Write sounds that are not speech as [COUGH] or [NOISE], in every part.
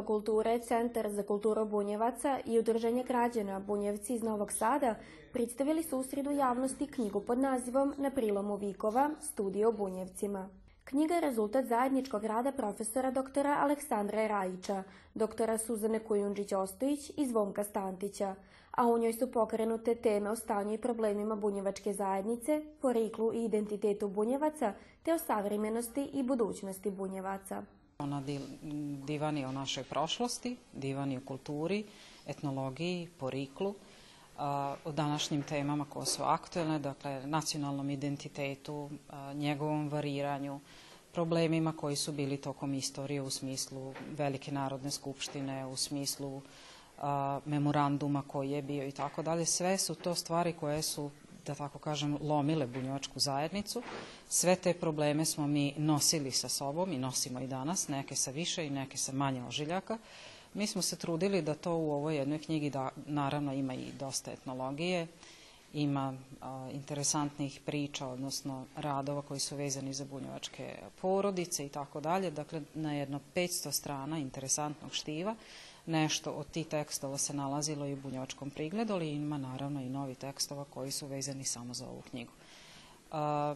ustanova kulture Centar za kulturu Bunjevaca i Udruženje građana Bunjevci iz Novog Sada predstavili su u sredu javnosti knjigu pod nazivom Na prilomu vikova – Studio o Bunjevcima. Knjiga je rezultat zajedničkog rada profesora doktora Aleksandra Rajića, doktora Suzane Kujundžić-Ostojić i Zvonka Stantića, a u njoj su pokrenute teme o stanju i problemima bunjevačke zajednice, poriklu i identitetu bunjevaca, te o savremenosti i budućnosti bunjevaca. Ona divani o našoj prošlosti, divani o kulturi, etnologiji, poriklu, o današnjim temama koje su aktuelne, dakle nacionalnom identitetu, njegovom variranju, problemima koji su bili tokom istorije u smislu Velike narodne skupštine, u smislu memoranduma koji je bio i tako dalje. Sve su to stvari koje su da tako kažem, lomile bunjevačku zajednicu. Sve te probleme smo mi nosili sa sobom i nosimo i danas, neke sa više i neke sa manje ožiljaka. Mi smo se trudili da to u ovoj jednoj knjigi, da naravno ima i dosta etnologije, ima a, interesantnih priča, odnosno radova koji su vezani za bunjevačke porodice i tako dalje. Dakle, na jedno 500 strana interesantnog štiva Nešto od tih tekstova se nalazilo i u bunjevačkom prigledu, ali ima naravno i novi tekstova koji su vezani samo za ovu knjigu. A,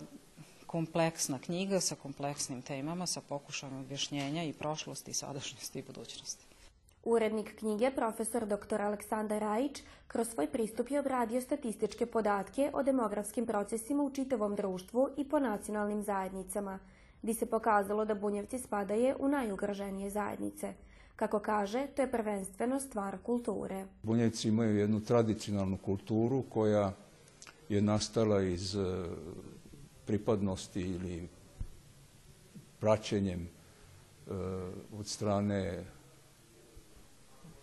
kompleksna knjiga sa kompleksnim temama, sa pokušajem objašnjenja i prošlosti, i sadašnjosti i budućnosti. Urednik knjige, profesor dr. Aleksandar Rajić, kroz svoj pristup je obradio statističke podatke o demografskim procesima u čitavom društvu i po nacionalnim zajednicama, gdje se pokazalo da Bunjevci spadaje u najugroženije zajednice – Kako kaže, to je prvenstveno stvar kulture. Bunjevci imaju jednu tradicionalnu kulturu koja je nastala iz e, pripadnosti ili praćenjem e, od strane,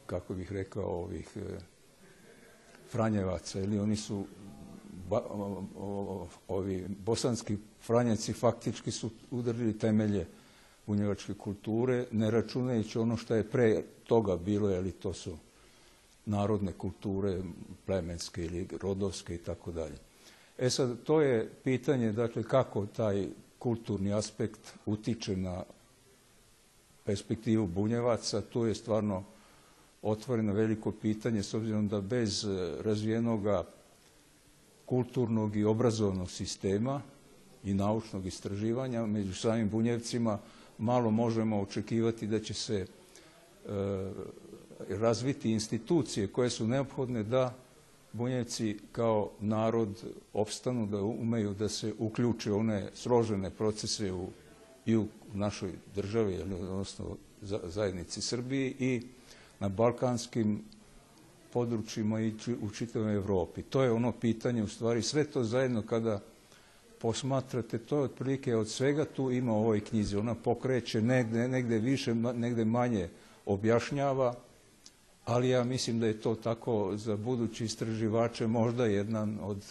kako bih rekao, ovih e, Franjevaca, ili oni su ovi bosanski Franjevci faktički su udarili temelje bunjevačke kulture, ne računajući ono što je pre toga bilo, ali to su narodne kulture, plemenske ili rodovske i tako dalje. E sad, to je pitanje, dakle, kako taj kulturni aspekt utiče na perspektivu bunjevaca, tu je stvarno otvoreno veliko pitanje, s obzirom da bez razvijenog kulturnog i obrazovnog sistema i naučnog istraživanja među samim bunjevcima malo možemo očekivati da će se e, razviti institucije koje su neophodne da bunjevci kao narod opstanu, da umeju da se uključe one složene procese u, i u našoj državi, odnosno zajednici Srbiji i na balkanskim područjima i u čitavoj Evropi. To je ono pitanje, u stvari, sve to zajedno kada posmatrate, to je otprilike od svega tu ima u ovoj knjizi. Ona pokreće negde, negde više, negde manje objašnjava, ali ja mislim da je to tako za budući istraživače možda jedan od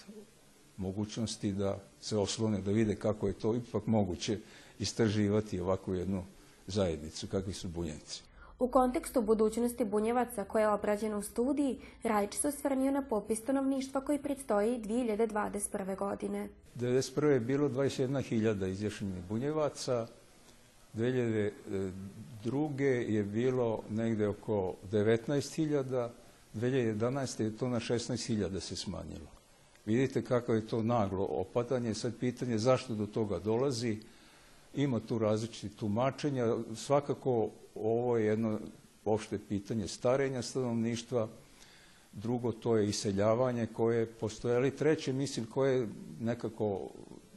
mogućnosti da se oslone, da vide kako je to ipak moguće istraživati ovakvu jednu zajednicu, kakvi su bunjevci. U kontekstu budućnosti bunjevaca koja je obrađena u studiji, Rajić se osvrnio na popis stanovništva koji predstoji 2021. godine. 1991. je bilo 21.000 izjašnjenih bunjevaca, 2002. je bilo negde oko 19.000, 2011. je to na 16.000 se smanjilo. Vidite kako je to naglo opadanje, sad pitanje zašto do toga dolazi, ima tu različiti tumačenja, svakako ovo je jedno opšte pitanje starenja stanovništva, drugo to je iseljavanje koje postoje, ali treće mislim koje nekako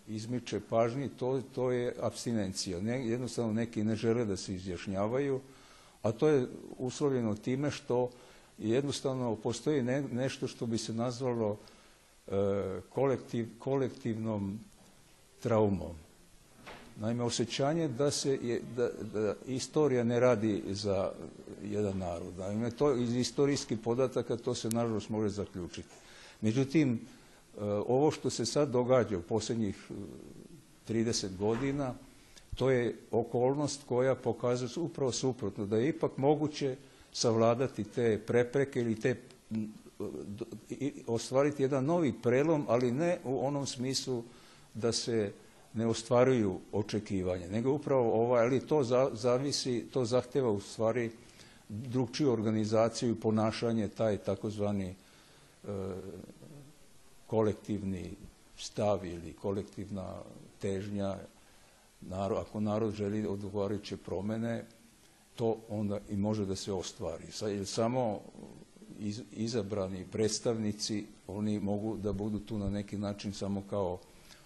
izmiče pažnji, to, to je abstinencija. Ne, jednostavno neki ne žele da se izjašnjavaju, a to je uslovljeno time što jednostavno postoji ne, nešto što bi se nazvalo e, kolektiv, kolektivnom traumom. Naime, osjećanje da se je, da, da istorija ne radi za jedan narod. Naime, to iz istorijskih podataka to se nažalost može zaključiti. Međutim, e, ovo što se sad događa u posljednjih 30 e, godina, to je okolnost koja pokazuje upravo suprotno, da je ipak moguće savladati te prepreke ili te ostvariti jedan novi prelom, ali ne u onom smislu da se ne ostvaruju očekivanje, nego upravo ovaj, ali to zavisi, to zahteva u stvari drugčiju organizaciju i ponašanje, taj takozvani e, kolektivni stav ili kolektivna težnja, ako narod želi odgovarajuće promene, to onda i može da se ostvari. Samo iz, izabrani predstavnici, oni mogu da budu tu na neki način samo kao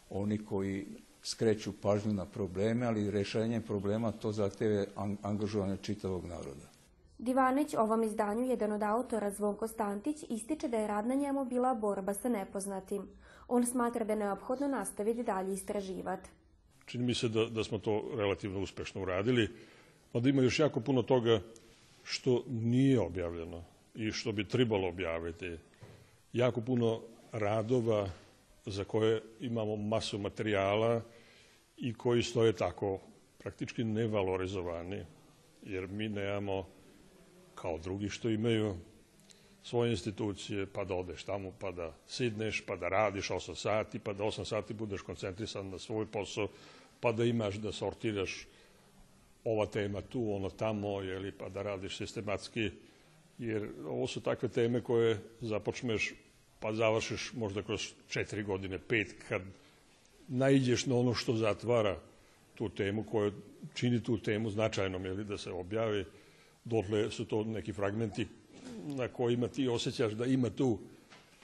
oni koji skreću pažnju na probleme, ali rešenje problema to zahteve angažovanje čitavog naroda. Divanić ovom izdanju, jedan od autora Zvonko Stantić, ističe da je rad na njemu bila borba sa nepoznatim. On smatra da je neophodno nastaviti dalje istraživati. Čini mi se da, da smo to relativno uspešno uradili, pa da ima još jako puno toga što nije objavljeno i što bi trebalo objaviti. Jako puno radova za koje imamo masu materijala i koji stoje tako praktički nevalorizovani, jer mi nemamo kao drugi što imaju svoje institucije, pa da odeš tamo, pa da sidneš, pa da radiš 8 sati, pa da 8 sati budeš koncentrisan na svoj posao, pa da imaš da sortiraš ova tema tu, ono tamo, jeli, pa da radiš sistematski, jer ovo su takve teme koje započneš pa završiš možda kroz četiri godine, pet, kad naiđeš na ono što zatvara tu temu, koja čini tu temu značajnom, jeli, da se objavi, dotle su to neki fragmenti na kojima ti osjećaš da ima tu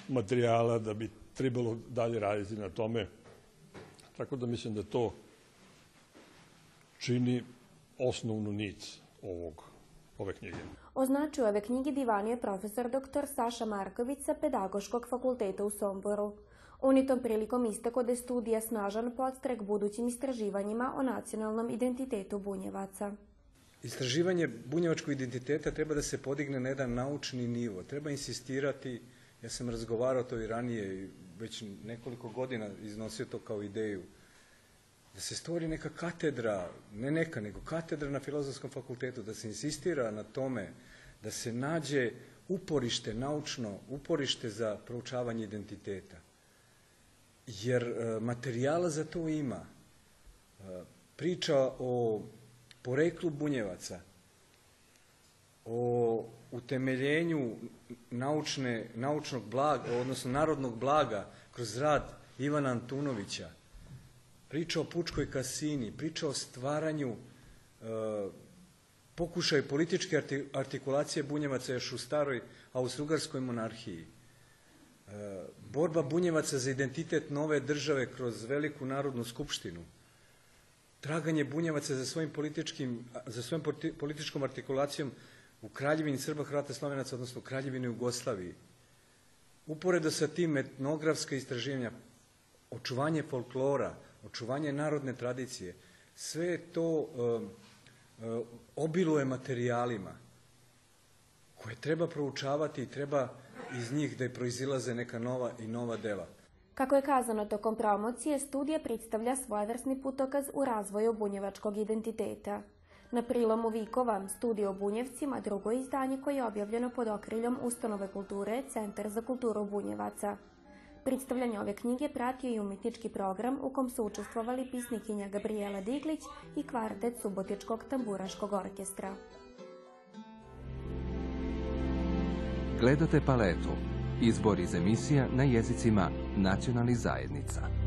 materijala da bi trebalo dalje raditi na tome. Tako da mislim da to čini osnovnu nic ovog, ove knjige. Označio ove knjige divan je profesor dr. Saša Marković sa Pedagoškog fakulteta u Somboru. On je tom prilikom istako da je studija snažan podstrek budućim istraživanjima o nacionalnom identitetu bunjevaca. Istraživanje bunjevačkog identiteta treba da se podigne na jedan naučni nivo. Treba insistirati, ja sam razgovarao to i ranije, već nekoliko godina iznosio to kao ideju, da se stvori neka katedra, ne neka, nego katedra na filozofskom fakultetu, da se insistira na tome da se nađe uporište, naučno uporište za proučavanje identiteta. Jer e, materijala za to ima. E, priča o poreklu bunjevaca, o utemeljenju naučne, naučnog blaga, odnosno narodnog blaga kroz rad Ivana Antunovića, priča o Pučkoj kasini, priča o stvaranju e, pokušaj političke artikulacije bunjevaca još u staroj austrougarskoj monarhiji. E, borba bunjevaca za identitet nove države kroz veliku narodnu skupštinu, traganje bunjevaca za svojim političkim, za političkom artikulacijom u Kraljevini Srba, Hrvata, Slovenaca, odnosno Kraljevini Jugoslaviji. Uporedo sa tim etnografska istraživanja, očuvanje folklora, očuvanje narodne tradicije, sve to uh, uh, obiluje materijalima koje treba proučavati i treba iz njih da je proizilaze neka nova i nova dela. Kako je kazano tokom promocije, studija predstavlja svojevrsni putokaz u razvoju bunjevačkog identiteta. Na prilomu Vikova, studija o Bunjevcima, drugo izdanje koje je objavljeno pod okriljom Ustanove kulture Centar za kulturu Bunjevaca. Predstavljanje ove knjige pratio i umetnički program u kom su učestvovali pisnikinja Gabriela Diglić i kvartet Subotičkog tamburaškog orkestra. Gledate paletu. Izbor iz emisija na jezicima nacionalnih zajednica.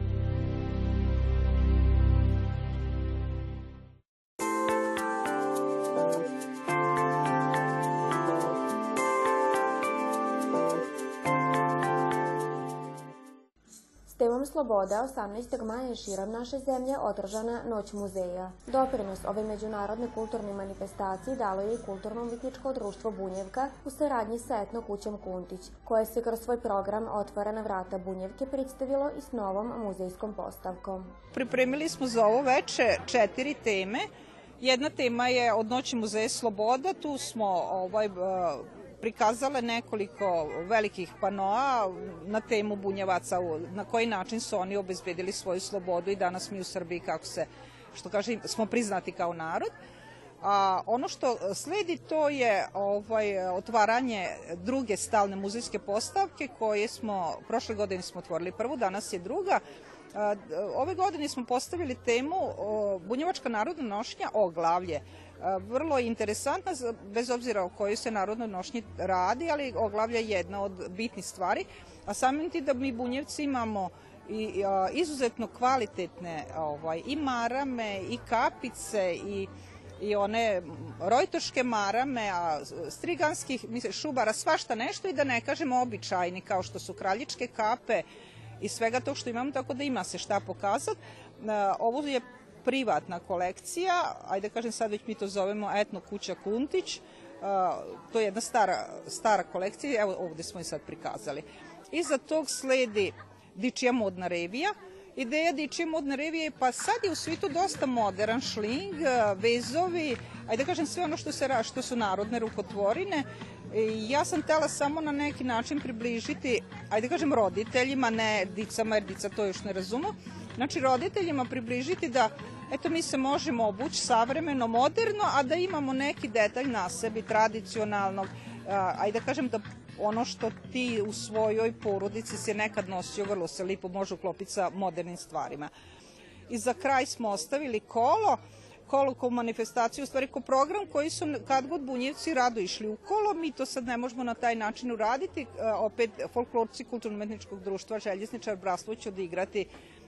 Sloboda 18. maja širom naše zemlje održana Noć muzeja. Doprinos ove međunarodne kulturne manifestacije dalo je i Kulturno-umjetničko društvo Bunjevka u saradnji sa Etno kućom Kuntić, koje se kroz svoj program Otvorena vrata Bunjevke predstavilo i s novom muzejskom postavkom. Pripremili smo za ovo veče četiri teme. Jedna tema je od Noći muzeja Sloboda, tu smo ovaj, prikazale nekoliko velikih panoa na temu bunjevaca, na koji način su oni obezbedili svoju slobodu i danas mi u Srbiji, kako se, što kaže, smo priznati kao narod. A ono što sledi to je ovaj otvaranje druge stalne muzejske postavke koje smo, prošle godine smo otvorili prvu, danas je druga. Ove godine smo postavili temu Bunjevačka narodna nošnja o glavlje vrlo interesantna, bez obzira o kojoj se narodnoj nošnji radi, ali oglavlja jedna od bitnih stvari. A samim ti da mi bunjevci imamo i a, izuzetno kvalitetne ovaj, i marame i kapice i i one rojtoške marame, a striganskih misle, šubara, svašta nešto i da ne kažemo običajni kao što su kraljičke kape i svega tog što imamo, tako da ima se šta pokazati. Ovo je privatna kolekcija, ajde kažem sad već mi to zovemo etno kuća Kuntić, to je jedna stara, stara kolekcija, evo ovde smo je sad prikazali. Iza tog sledi Dičija modna revija, Ideja Dičije modne revije, pa sad je u svitu dosta modern, šling, vezovi, ajde kažem sve ono što, se, što su narodne rukotvorine. I ja sam tela samo na neki način približiti, ajde kažem roditeljima, ne dicama, jer dica to još ne razumu, znači roditeljima približiti da eto mi se možemo obući savremeno, moderno, a da imamo neki detalj na sebi tradicionalnog, ajde da kažem da ono što ti u svojoj porodici se nekad nosio, vrlo se lipo može uklopiti sa modernim stvarima. I za kraj smo ostavili kolo, kolo kao manifestaciju, u stvari kao program koji su kad god bunjevci rado išli u kolo, mi to sad ne možemo na taj način uraditi, opet folklorci kulturno-umetničkog društva Željezničar će odigrati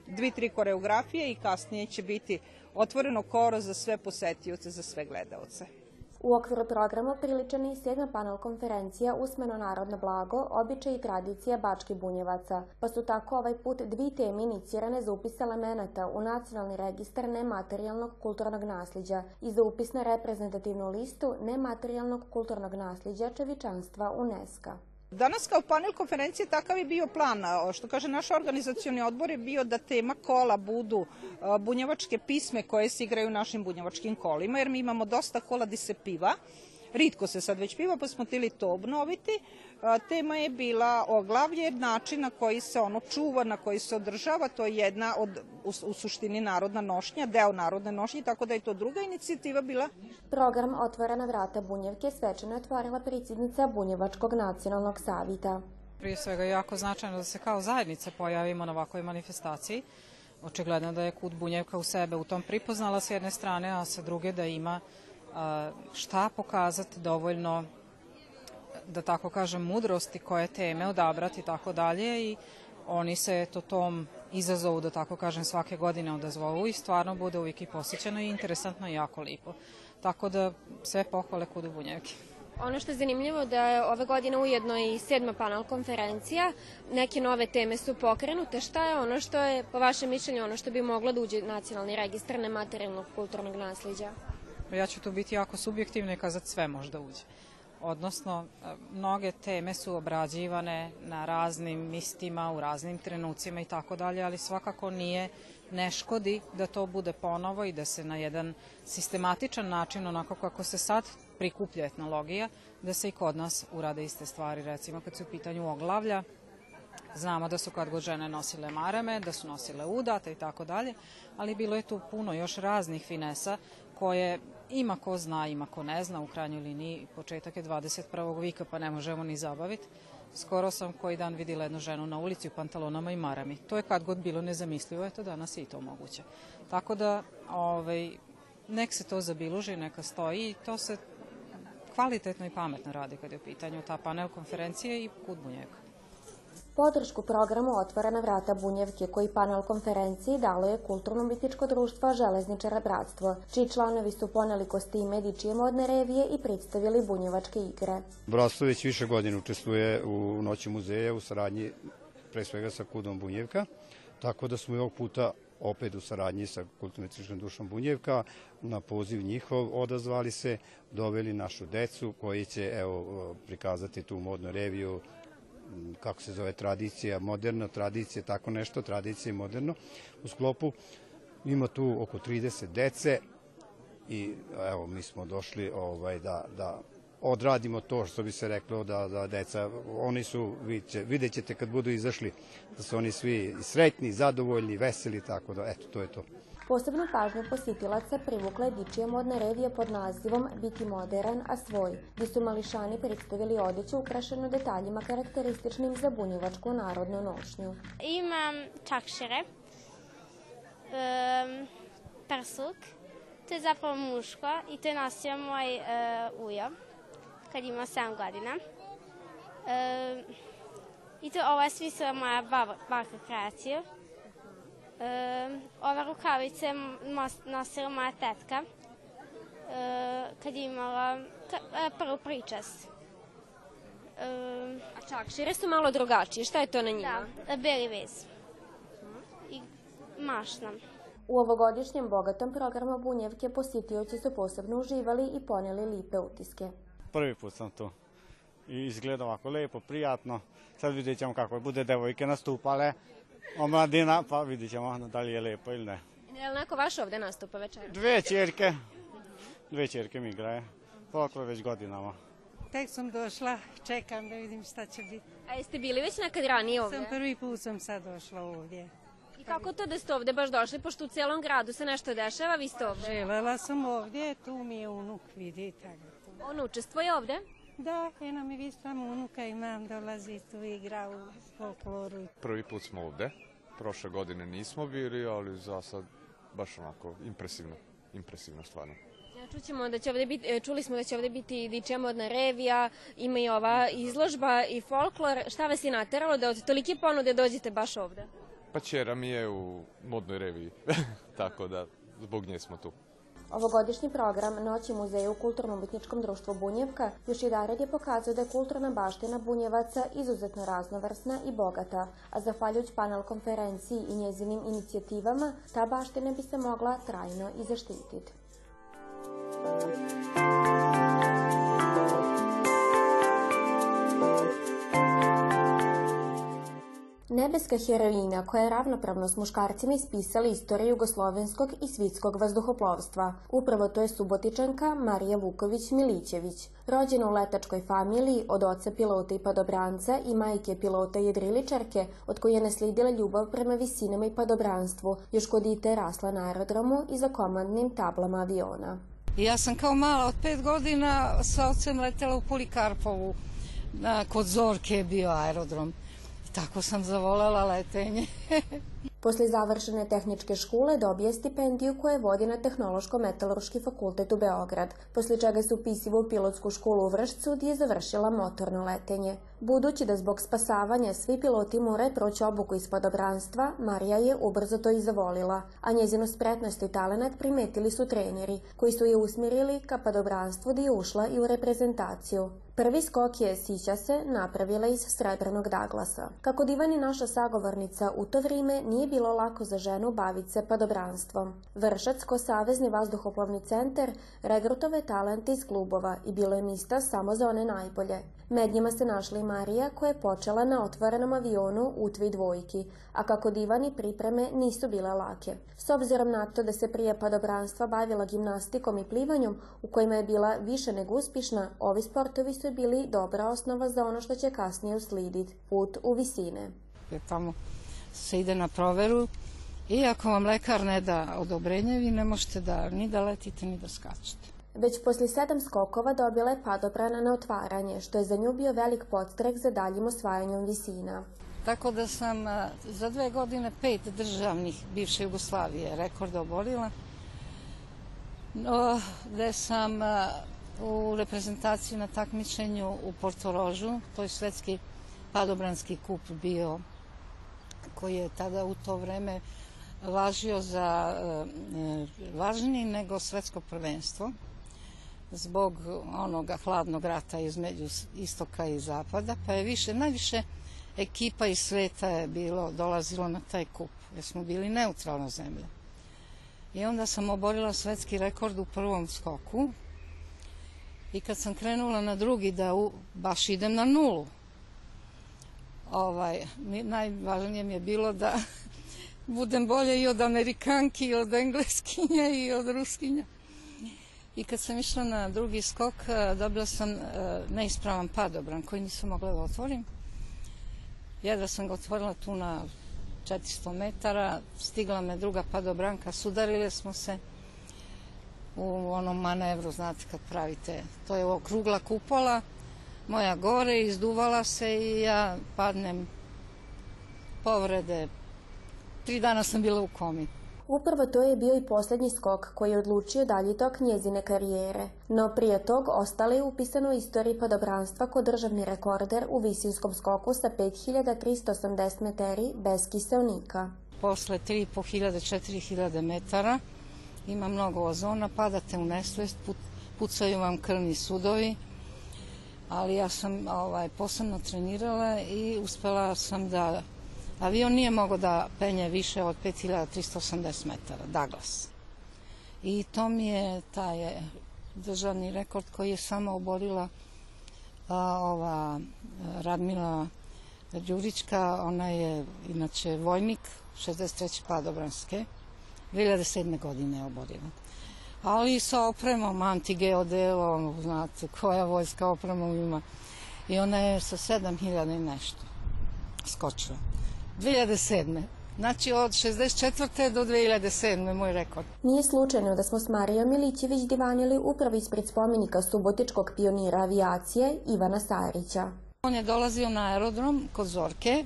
dvi, tri koreografije i kasnije će biti otvoreno koro za sve posetioce, za sve gledaoce. U okviru programa priličan je sedma panel konferencija Usmeno narodno blago, običaj i tradicija Bački bunjevaca, pa su tako ovaj put dvi teme inicirane za upis elemenata u Nacionalni registar nematerijalnog kulturnog nasljeđa i za upis na reprezentativnu listu nematerijalnog kulturnog nasljeđa čevičanstva UNESCO. Danas kao panel konferencije takav je bio plan. Što kaže naš organizacioni odbor je bio da tema kola budu bunjevačke pisme koje se igraju našim bunjevačkim kolima, jer mi imamo dosta kola di se piva. Ritko se sad već piva, pa smo tili to obnoviti. Tema je bila oglavlje, način na koji se ono čuva, na koji se održava, to je jedna od, u, u suštini, narodna nošnja, deo narodne nošnje, tako da je to druga inicijativa bila. Program Otvorena vrata Bunjevke svečano je otvorila predsjednica Bunjevačkog nacionalnog savita. Prije svega je jako značajno da se kao zajednice pojavimo na ovakvoj manifestaciji. Očigledno da je Kut Bunjevka u sebe u tom pripoznala s jedne strane, a sa druge da ima šta pokazati dovoljno da tako kažem mudrosti koje teme odabrati i tako dalje i oni se to tom izazovu da tako kažem svake godine odazvovu i stvarno bude uvijek i posjećeno i interesantno i jako lipo. Tako da sve pohvale kudu Bunjevke. Ono što je zanimljivo da je ove godine ujedno i sedma panel konferencija, neke nove teme su pokrenute. Šta je ono što je, po vašem mišljenju, ono što bi moglo da uđe nacionalni registar nematerijalnog kulturnog nasljeđa? Ja ću tu biti jako subjektivna i kazati sve možda uđe. Odnosno, mnoge teme su obrađivane na raznim mistima, u raznim trenucima i tako dalje, ali svakako nije ne škodi da to bude ponovo i da se na jedan sistematičan način, onako kako se sad prikuplja etnologija, da se i kod nas urade iste stvari. Recimo, kad su u pitanju oglavlja, Znamo da su kad god žene nosile marame, da su nosile udate i tako dalje, ali bilo je tu puno još raznih finesa koje ima ko zna, ima ko ne zna, u krajnjoj liniji početak je 21. vika pa ne možemo ni zabaviti. Skoro sam koji dan videla jednu ženu na ulici u pantalonama i marami. To je kad god bilo nezamislivo, eto danas je i to moguće. Tako da, ovaj, nek se to zabiluži, neka stoji i to se kvalitetno i pametno radi kad je u pitanju ta panel konferencije i kut bunjeka. Podršku programu Otvorena vrata Bunjevke koji panel konferenciji dalo je Kulturno-umjetničko društvo Železničara Bratstvo, čiji članovi su poneli kostime dičije modne revije i predstavili bunjevačke igre. Bratstvo već više godina učestvuje u Noći muzeja u saradnji pre svega sa Kudom Bunjevka, tako da smo i ovog puta opet u saradnji sa kulturno dušom Bunjevka, na poziv njihov odazvali se, doveli našu decu koji će evo, prikazati tu modnu reviju kako se zove tradicija, moderna tradicija, tako nešto, tradicija i moderno u sklopu. Ima tu oko 30 dece i evo mi smo došli ovaj da da odradimo to što bi se reklo da, da deca, oni su, vidjet ćete kad budu izašli, da su oni svi sretni, zadovoljni, veseli, tako da, eto, to je to. Posebnu pažnju posjetilaca privukla je dičija modna revija pod nazivom Biti modern, a svoj, gdje su mališani predstavili odeću ukrašenu detaljima karakterističnim za bunjevačku narodnu nošnju. Imam čakšere, persuk, To je zapravo muško i to je nosio moj uh, ujo kad ima 7 godina. I to ova je svisla moja baka kreaciju. Uh, ove rukavice nosila moja tetka uh, kad je imala ka, uh, prvu pričast. Uh, A čakšire su malo drugačije. Šta je to na njima? Da, beli vez. I mašna. U ovogodišnjem bogatom programu Bunjevke posjetioci su posebno uživali i poneli lipe utiske. Prvi put sam tu i izgleda ovako lepo, prijatno. Sad vidjet ćemo kako bude devojke nastupale, omladina, pa vidjet ćemo da li je lepo ili ne. Je li neko vaš ovde nastupa večer? Dve čerke, dve čerke mi igraje, folklor već godinama. Tek sam došla, čekam da vidim šta će biti. A jeste bili već nekad ranije ovde? Sam prvi put sam sad došla ovdje. I kako to da ste ovde baš došli, pošto u celom gradu se nešto dešava, vi ste ovde? Želela sam ovdje, tu mi je unuk, vidite. On učestvuje ovde? Da, eno mi vi tamo unuka imam, dolazi tu igra u folkloru. Prvi put smo ovde, prošle godine nismo bili, ali za sad baš onako impresivno, impresivno stvarno. Čućemo da će ovde biti, čuli smo da će ovde biti dičja modna revija, ima i ova izložba i folklor. Šta vas je nateralo da od tolike ponude dođete baš ovde? Pa čera mi je u modnoj reviji, [LAUGHS] tako da zbog nje smo tu. Ovogodišnji program Noći muzeja u Kulturno-umetničkom društvu Bunjevka još i dalje je pokazao da je kulturna baština Bunjevaca izuzetno raznovrsna i bogata, a zahvaljujući panel konferenciji i njezinim inicijativama, ta baština bi se mogla trajno i zaštititi. Nebeska heroina koja je ravnopravno s muškarcima ispisala istoriju jugoslovenskog i svitskog vazduhoplovstva. Upravo to je subotičanka Marija Vuković-Milićević. Rođena u letačkoj familiji od oca pilota i padobranca i majke pilota jedriličarke, od koje je nasledila ljubav prema visinama i padobranstvu, još kod dite rasla na aerodromu i za komandnim tablama aviona. Ja sam kao mala od pet godina sa ocem letela u Polikarpovu. Kod Zorke je bio aerodrom. Tako sam zavolela letenje. [LAUGHS] Posle završene tehničke škole dobije stipendiju koje vodi na Tehnološko-metalurški fakultet u Beograd, posle čega se upisiva u pilotsku školu u Vršcu gdje je završila motorno letenje. Budući da zbog spasavanja svi piloti moraju proći obuku iz padobranstva, Marija je ubrzo to i zavolila, a njezino spretnost i talenat primetili su treneri, koji su je usmjerili ka padobranstvu da je ušla i u reprezentaciju. Prvi skok je, sića se, napravila iz srebrnog Daglasa. Kako divani naša sagovornica, u to vrijeme nije bilo lako za ženu baviti se padobranstvom. Vršac ko Savezni vazduhoplovni centar regrutove talente iz klubova i bilo je mista samo za one najbolje. Med njima se našla i Marija koja je počela na otvorenom avionu u tvi dvojki, a kako divani pripreme nisu bile lake. S obzirom na to da se prije padobranstva bavila gimnastikom i plivanjem, u kojima je bila više nego uspješna, ovi sportovi su bili dobra osnova za ono što će kasnije usliditi, put u visine. Tamo se ide na proveru i ako vam lekar ne da odobrenje, vi ne možete da ni da letite ni da skačete. Već posle sedam skokova dobila je padobrana na otvaranje, što je za nju bio velik podstrek za daljim osvajanjem visina. Tako da sam za dve godine pet državnih bivše Jugoslavije rekorda oborila, no, gde sam u reprezentaciji na takmičenju u Portorožu, to je svetski padobranski kup bio koji je tada u to vreme važio za važniji nego svetsko prvenstvo zbog onoga hladnog rata između istoka i zapada, pa je više, najviše ekipa iz sveta je bilo, dolazilo na taj kup, jer smo bili neutralna zemlja. I onda sam oborila svetski rekord u prvom skoku i kad sam krenula na drugi da u, baš idem na nulu, ovaj, najvažnije mi je bilo da [LAUGHS] budem bolje i od Amerikanki, i od Engleskinja, i od Ruskinja. I kad sam išla na drugi skok, dobila sam neispravan padobran koji nisam mogla da otvorim. Jedva sam ga otvorila tu na 400 metara, stigla me druga padobranka, sudarile smo se u onom manevru, znate kad pravite, to je okrugla kupola, moja gore, izduvala se i ja padnem povrede. Tri dana sam bila u komi. Upravo to je bio i posljednji skok koji je odlučio dalji tok njezine karijere. No prije tog ostale je upisano u istoriji podobranstva kod državni rekorder u visinskom skoku sa 5380 meteri bez kiselnika. Posle 3500-4000 metara ima mnogo ozona, padate u nesvest, pucaju vam krvni sudovi, ali ja sam ovaj, posebno trenirala i uspela sam da avion nije mogao da penje više od 5380 metara, Douglas. I to mi je taj državni rekord koji je samo oborila a, ova Radmila Đurićka, ona je inače vojnik 63. padobranske, 2007. godine je oborila ali sa opremom, antigeodelom, znate, koja vojska opremom ima. I ona je sa 7000 i nešto skočila. 2007. Znači od 64. do 2007. moj rekord. Nije slučajno da smo s Marijom Milićević divanili upravo ispred spomenika subotičkog pionira avijacije Ivana Sarića. On je dolazio na aerodrom kod Zorke,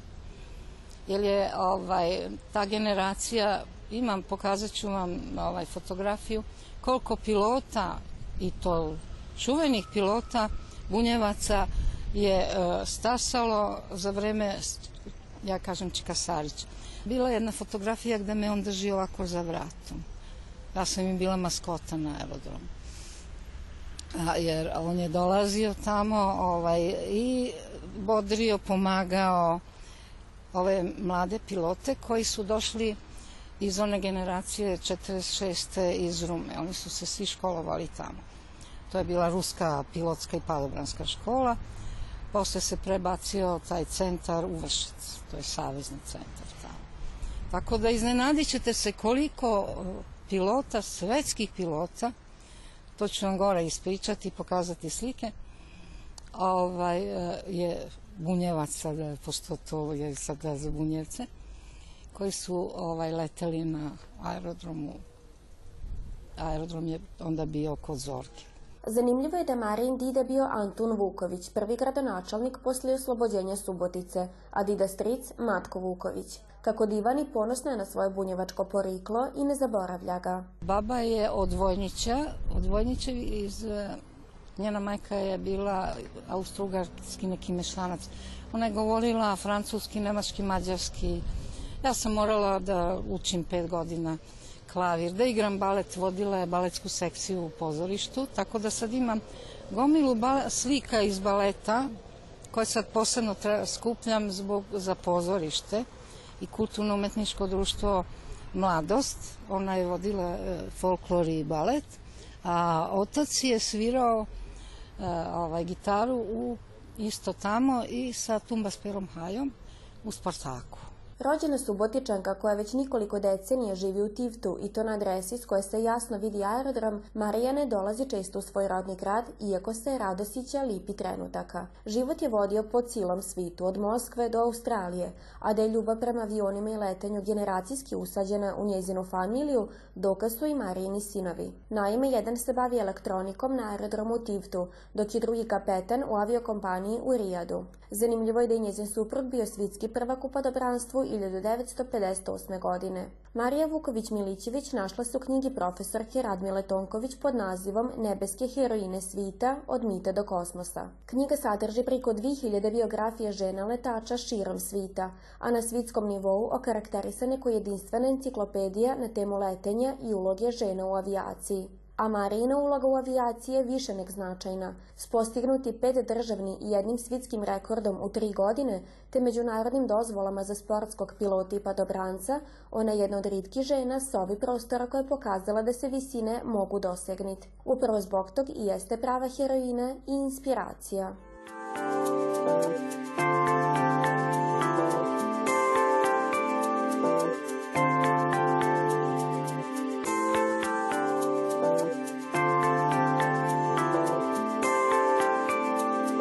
jer je ovaj, ta generacija, imam, pokazat ću vam ovaj, fotografiju, koliko pilota i to čuvenih pilota bunjevaca je e, stasalo za vreme, ja kažem Čikasarića. Bila je jedna fotografija gde me on drži ovako za vratom. Ja sam im bila maskota na aerodromu. A, jer on je dolazio tamo ovaj, i bodrio, pomagao ove mlade pilote koji su došli iz one generacije 46. iz Rume. Oni su se svi školovali tamo. To je bila ruska pilotska i padobranska škola. Posle se prebacio taj centar u Vršac. To je savezni centar tamo. Tako da iznenadit ćete se koliko pilota, svetskih pilota, to ću vam gore ispričati i pokazati slike, ovaj, je bunjevac sada, pošto to je sada za bunjevce, koji su ovaj, leteli na aerodromu. Aerodrom je onda bio kod Zorke. Zanimljivo je da Marin Dida bio Antun Vuković, prvi gradonačelnik posle oslobođenja Subotice, a Dida stric Matko Vuković. Kako divani ponosna je na svoje bunjevačko poriklo i ne zaboravlja ga. Baba je od Vojnića, od Vojnića iz njena majka je bila austrougarski neki mešanac. Ona je govorila francuski, nemački, mađarski, Ja sam morala da učim pet godina klavir, da igram balet, vodila je baletsku sekciju u pozorištu, tako da sad imam gomilu slika iz baleta koje sad posebno skupljam zbog, za pozorište i kulturno-umetničko društvo Mladost. Ona je vodila e, folklor i balet, a otac je svirao e, ovaj, gitaru u, isto tamo i sa Tumba Sperom Hajom u Spartaku. Rođena Subotičanka koja već nikoliko decenija živi u Tivtu i to na adresi s koje se jasno vidi aerodrom, Marija ne dolazi često u svoj rodni grad, iako se radosića lipi trenutaka. Život je vodio po cilom svitu, od Moskve do Australije, a da je ljubav prema avionima i letanju generacijski usađena u njezinu familiju, dokaz su i Marijini sinovi. Naime, jedan se bavi elektronikom na aerodromu Tivtu, dok je drugi kapetan u aviokompaniji u Rijadu. Zanimljivo je da je njezin suprug bio svitski prvak u podobranstvu 1958. godine. Marija Vuković-Milićević našla se u knjigi profesorke Radmile Tonković pod nazivom Nebeske heroine svita od mita do kosmosa. Knjiga sadrži preko 2000 biografije žena letača širom svita, a na svitskom nivou okarakterisane kao jedinstvena enciklopedija na temu letenja i uloge žena u avijaciji a Marijina uloga u avijaciji je više nek značajna. S postignuti pet državni i jednim svitskim rekordom u tri godine, te međunarodnim dozvolama za sportskog pilota i padobranca, ona je jedna od ritkih žena s ovi prostora koja je pokazala da se visine mogu dosegniti. Upravo zbog tog i jeste prava heroina i inspiracija.